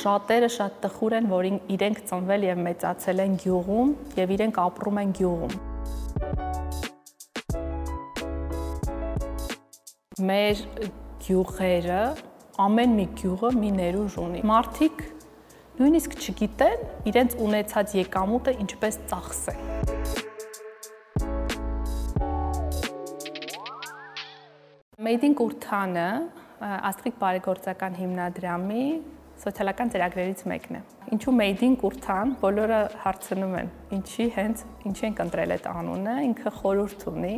շատերը շատ տխուր են, որ իրենք ծնվել եւ մեծացել են գյուղում եւ իրենք ապրում են գյուղում։ Մեր գյուղերը, ամեն մի գյուղը մի ներուժ ունի։ Մարդիկ նույնիսկ չգիտեն իրենց ունեցած եկամուտը ինչպես ծախսեն։ Made in Kurtane Աստղիկ բարեգործական հիմնադրամի սոցիալական ծրագրերից մեկն է։ Ինչու Made in Kurtan բոլորը հարցնում են, ինչի հենց ինչի ենք ընտրել այդ անունը, ինքը խորհուրդ ունի։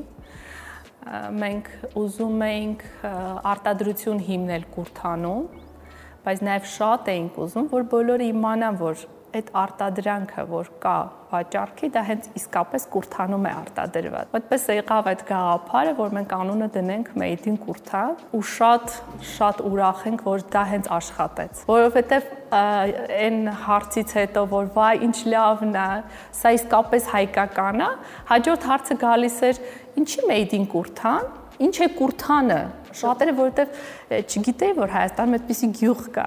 Մենք ուզում էինք արտադրություն հիմնել Kurtանում, բայց նաև շատ էինք ուզում, որ բոլորը իմանան, որ այդ արտադրանքը, որ կա վաճառքի, դա հենց իսկապես կուրթանում է արտադրված։ Այդպես եղավ այդ գաղափարը, որ մենք անունը դնենք Made in Kurtan ու շատ շատ ուրախ ենք, որ դա հենց աշխատեց, որովհետև այն հարցից հետո, որ վայ, ինչ լավն է, սա իսկապես հայկական է, հաջորդ հարցը գալիս էր, ինչի Made in Kurtan ինչ է Կուրթանը։ Շատերը որովհետև չգիտեին, որ Հայաստանում այդպիսի գյուղ կա։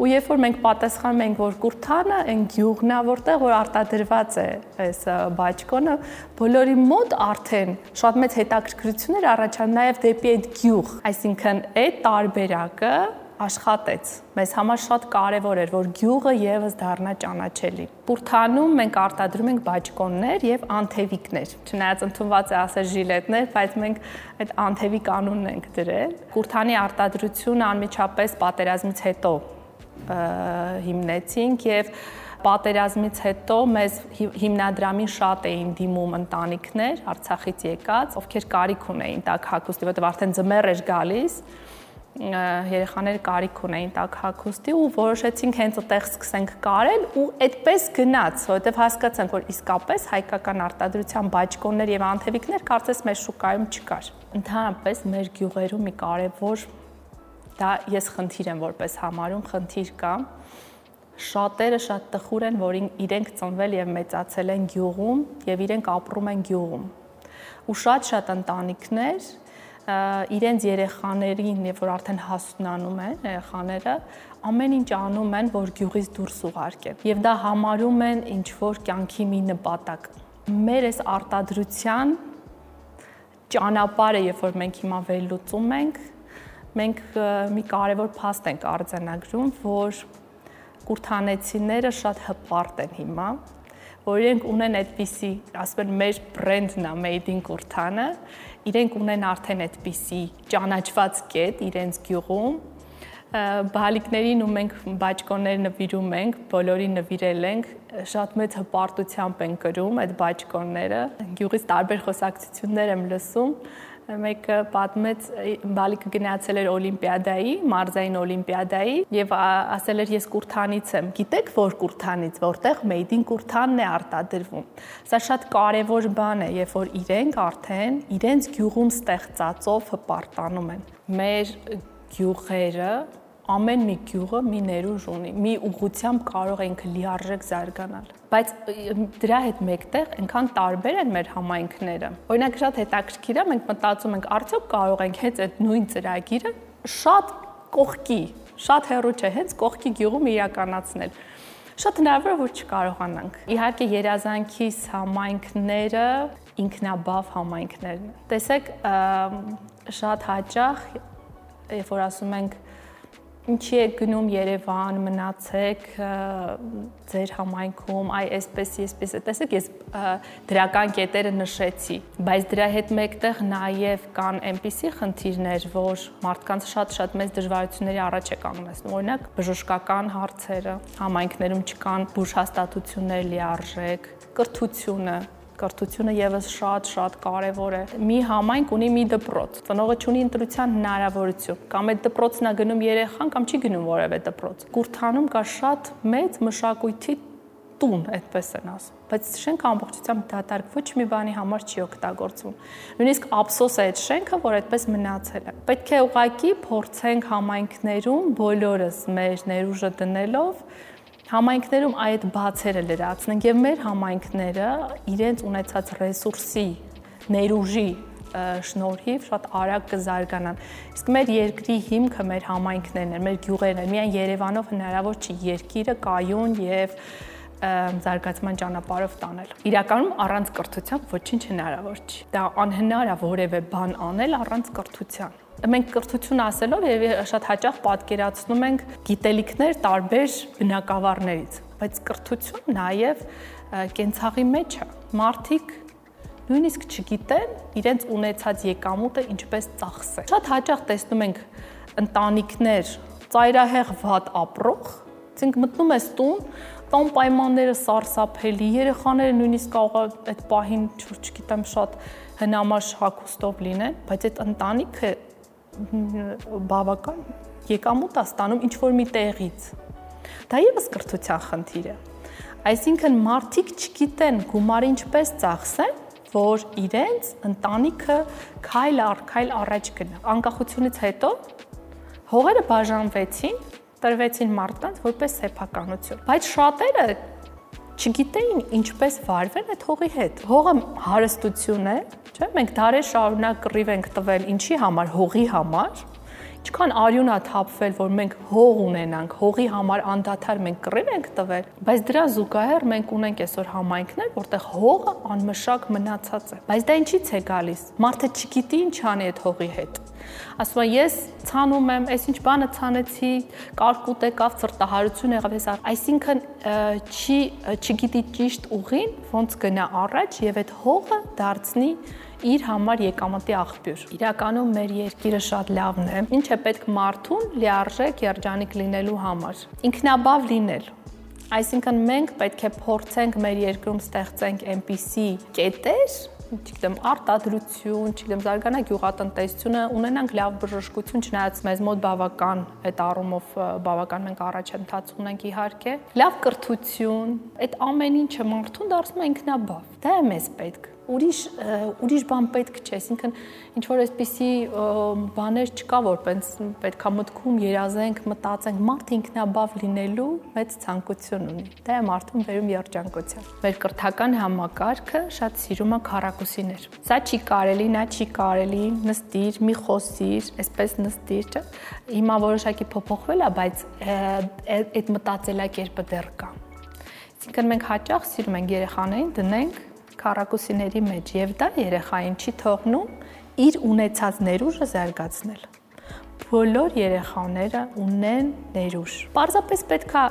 Ու երբ որ մենք պատասխանում ենք, որ Կուրթանը այն գյուղն է, որտեղ որ արտադրված է այս բաճկոնը, բոլորի մոտ արդեն շատ մեծ հետաքրքրություն էր առաջանում նաև դեպի այդ գյուղ։ Այսինքն այդ տարբերակը աշխատեց։ Մեզ համար շատ կարևոր էր, որ գյուղը եւս դառնա ճանաչելի։ Պուրթանում մենք արտադրում ենք բաճկոններ եւ անթևիկներ։ Չնայած ընդունված է ասել ժիլետներ, բայց մենք այդ անթևիկ անունն ենք դրել։ Պուրթանի արտադրությունը անմիջապես պատերազմից հետո հիմնեցինք եւ պատերազմից հետո մեզ հիմնադրամին շատ էին դիմում ընտանիքներ Արցախից եկած, ովքեր կարիք ունեին տակ հագուստի, որտեղ արդեն ձմեռ էր գալիս, երեխաները կարիք ունեին տակ հագուստի ու որոշեցինք հենց այդտեղ սկսենք կարել ու այդպես գնաց, որովհետև հասկացանք, որ իսկապես հայկական արտադրության բաճկոններ եւ անթևիկներ կարծես մեր շուկայում չկար։ Ընդհանրապես մեր գյուղերում մի կարևոր դա ես խնդիր եմ որպես համարում, խնդիր կա։ Շատերը շատ տխուր են, որ իրենք ծնվել եւ մեծացել են գյուղում եւ իրենք ապրում են գյուղում։ Ու շատ-շատ ընտանիքներ իրենց երեխաներին, երբ որ արդեն հասունանում են երեխաները, ամեն ինչ անում են, որ գյուղից դուրս ուղարկեն։ Եվ դա համարում են ինչ որ կյանքի մի նպատակ։ Մեր այս արտադրության ճանապարհը, երբ որ մենք հիմա վերլուծում ենք, մենք մի կարևոր փաստ ենք արձանագրում, որ կուրթանեցիները շատ հպարտ են հիմա, որ իրենք ունեն այդպիսի, ասում են մեր բրենդն է Made in Kurtane, իրենք ունեն արդեն այդպիսի ճանաչված կետ իրենց գյուղում, բալիկներին ու մենք բաճկոններ նվիրում ենք, բոլորի նվիրել ենք, շատ մեծ հպարտությամբ են կրում այդ բաճկոնները։ Գյուղից տարբեր խոսակցություններ եմ լսում, մեկը պատմեց բալիկը գնացել էր օլիմպիադայի, մարզային օլիմպիադայի եւ ասել էր ես Կուրթանից եմ։ Գիտեք որ Կուրթանից, որտեղ Made in Կուրթանն է արտադրվում։ Սա շատ կարեւոր բան է, երբ որ իրենք արդեն իրենց գյուղում ստեղծածով հպարտանում են։ Մեր գյուղերը ամեն մի գյուղը մի ներուժ ունի, մի ուղությամբ կարող է ինքը լիարժեք զարգանալ։ Բայց դրա հետ մեկտեղ այնքան տարբեր են մեր համայնքները։ Օրինակ շատ հետաքրքիր է, մենք մտածում ենք, արդյոք կարող ենք հենց այդ նույն ծրագիրը շատ կողքի, շատ հեռու չէ, հենց կողքի գյուղում իրականացնել շատ հնարավոր որ չկարողանանք։ Իհարկե երազանքիս համայնքները ինքնաբավ համայնքներն են։ Տեսեք, շատ հաճախ երբ որ ասում ենք ինչի եք գնում Երևան, մնացեք ձեր համայնքում, այ այսպես, այսպես, տեսեք, ես դրական կետերը նշեցի, բայց դրա հետ մեկտեղ նաև կան այնպիսի խնդիրներ, որ մարդկանց շատ-շատ մեծ դժվարությունների առաջ է կանգնեցնում։ Օրինակ, բժշկական հարցերը, համայնքներում չկան բուժհաստատություններ լիարժեք, կրթությունը, կրթությունը եւս շատ-շատ կարեւոր է։ Մի համայնք ունի մի դպրոց, ծնողը ունի ընտրության հնարավորություն, կամ այդ դպրոցն է գնում երեխան, կամ չի գնում որևէ դպրոց։ Կուրթանում կա շատ մեծ մշակույթի տուն, այդպես են ասում։ Բայց շենքը ամբողջությամբ դատարկ ոչ մի բանի համար չի օգտագործվում։ Նույնիսկ ափսոս է այդ շենքը, որ այդպես մնացել է։ Պետք է ուղակի փորձենք համայնքներում բոլորս մեր ներուժը դնելով համայնքներում այդ բացերը լրացնենք եւ մեր համայնքները իրենց ունեցած ռեսուրսի, ներուժի շնորհիվ շատ արագ կզարգանան։ Իսկ մեր երկրի հիմքը մեր համայնքներն են, մեր գյուղերն են։ Միայն Երևանով հնարավոր չի երկիրը կայուն եւ զարգացման ճանապարհով տանել։ Իրականում առանց կրթության ոչինչ հնարավոր չի։ Դա անհնար է որևէ բան անել առանց կրթության մենք կրթություն ասելով եւ շատ հաճախ պատկերացնում ենք գիտելիքներ տարբեր բնակավարներից, բայց կրթություն նաեւ կենցաղի մեջ է։ Մարդիկ նույնիսկ չգիտեն իրենց ունեցած եկամուտը ինչպես ծախսել։ Շատ հաճախ տեսնում ենք ընտանիքներ ծայրահեղ վատ ապրող, ցինք մտնում ես տուն, տան պայմանները սարսափելի, երեխաները նույնիսկ կարող է այդ պահին, չգիտեմ, շատ հնամաշ հակոստով լինեն, բայց այդ ընտանիքը բավական եկամուտ է ստանում ինչ որ մի տեղից։ Դա եւս կրթության խնդիր է։ Այսինքն մարդիկ չգիտեն գումարը ինչպես ծախսեն, որ իրենց ընտանիքը քայլ առ քայլ առաջ գնա։ Անկախությունից հետո հողերը բաժանվեցին, տրվեցին մարդկանց որպես սեփականություն։ Բայց շատերը չգիտեին ինչպես վարվել այդ հողի հետ։ Հողը հարստություն է, չէ՞։ Մենք դարեր շարունակ կռիվ ենք տվել ինչի համար, հողի համար, ինչքան արյուն է թափվել, որ մենք հող ունենանք, հողի համար անդադար մենք կռիվ ենք տվել, բայց դրա զուգահեռ մենք ունենք այսօր համայնքներ, որտեղ հողը անմշակ մնացած է։ Բայց դա ինչից է գալիս։ Մարդը չգիտի ինչ անի այդ հողի հետ ասում եմ ես ցանում եմ, այս ինչ բանը ցանեցի, կարկուտ եկավ, ծրտահարություն եղավ, ես այսինքն չի չգիտի ճիշտ ուղին, ոնց գնա առաջ եւ այդ հողը դարձնի իր համար եկամտի աղբյուր։ Իրականում մեր երկիրը շատ լավն է։ Ինչ է պետք մարդուն լիարժեք երջանիկ լինելու համար։ Ինքնաբավ լինել, Այսինքն մենք պետք է փորձենք մեր երկրում ստեղծենք այնպիսի կետեր, չգիտեմ, արտադրություն, չգիտեմ, զարգանա գյուղատնտեսությունը, ունենանք լավ բժշկություն, չնայած մեզ մոտ բավական այդ առումով բավական մենք առաջընթաց ունենք իհարկե։ Լավ կրթություն, այդ ամեն ինչը մարդուն դարձնում է ինքնաբավ։ Դա է մեզ պետք ուրիշ ուրիշ բան պետք չէ, այսինքն ինչ որ այսպիսի բաներ չկա, որ պենց պետքա մտքում երազենք, մտածենք, մարդ ինքնաբավ լինելու մեծ ցանկություն ունի։ Դա է մարդուն վերում երջանկության։ Մեր կրթական համակարգը շատ սիրում է քարակուսիներ։ Սա չի կարելի, նա չի կարելի, նստիր, մի խոսիր, այսպես նստիր, չէ։ Հիմա որոշակի փոփոխվել է, բայց այդ մտածելակերպը դեռ կա։ Այսինքն մենք հաճախ սիրում ենք երեխաներին դնենք քառակուսիների մեջ եւ դա երեխային չի թողնում իր ունեցած ներուժը զարգացնել բոլոր երեխաները ունեն ներուժ։ Պարզապես պետքա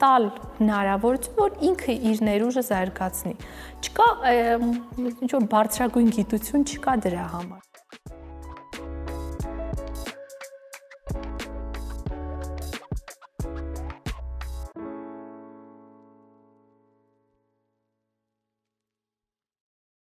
տալ հնարավորություն, որ ինքը իր ներուժը զարգացնի։ Չկա ինչ որ բարձրագույն գիտություն չկա դրա համար։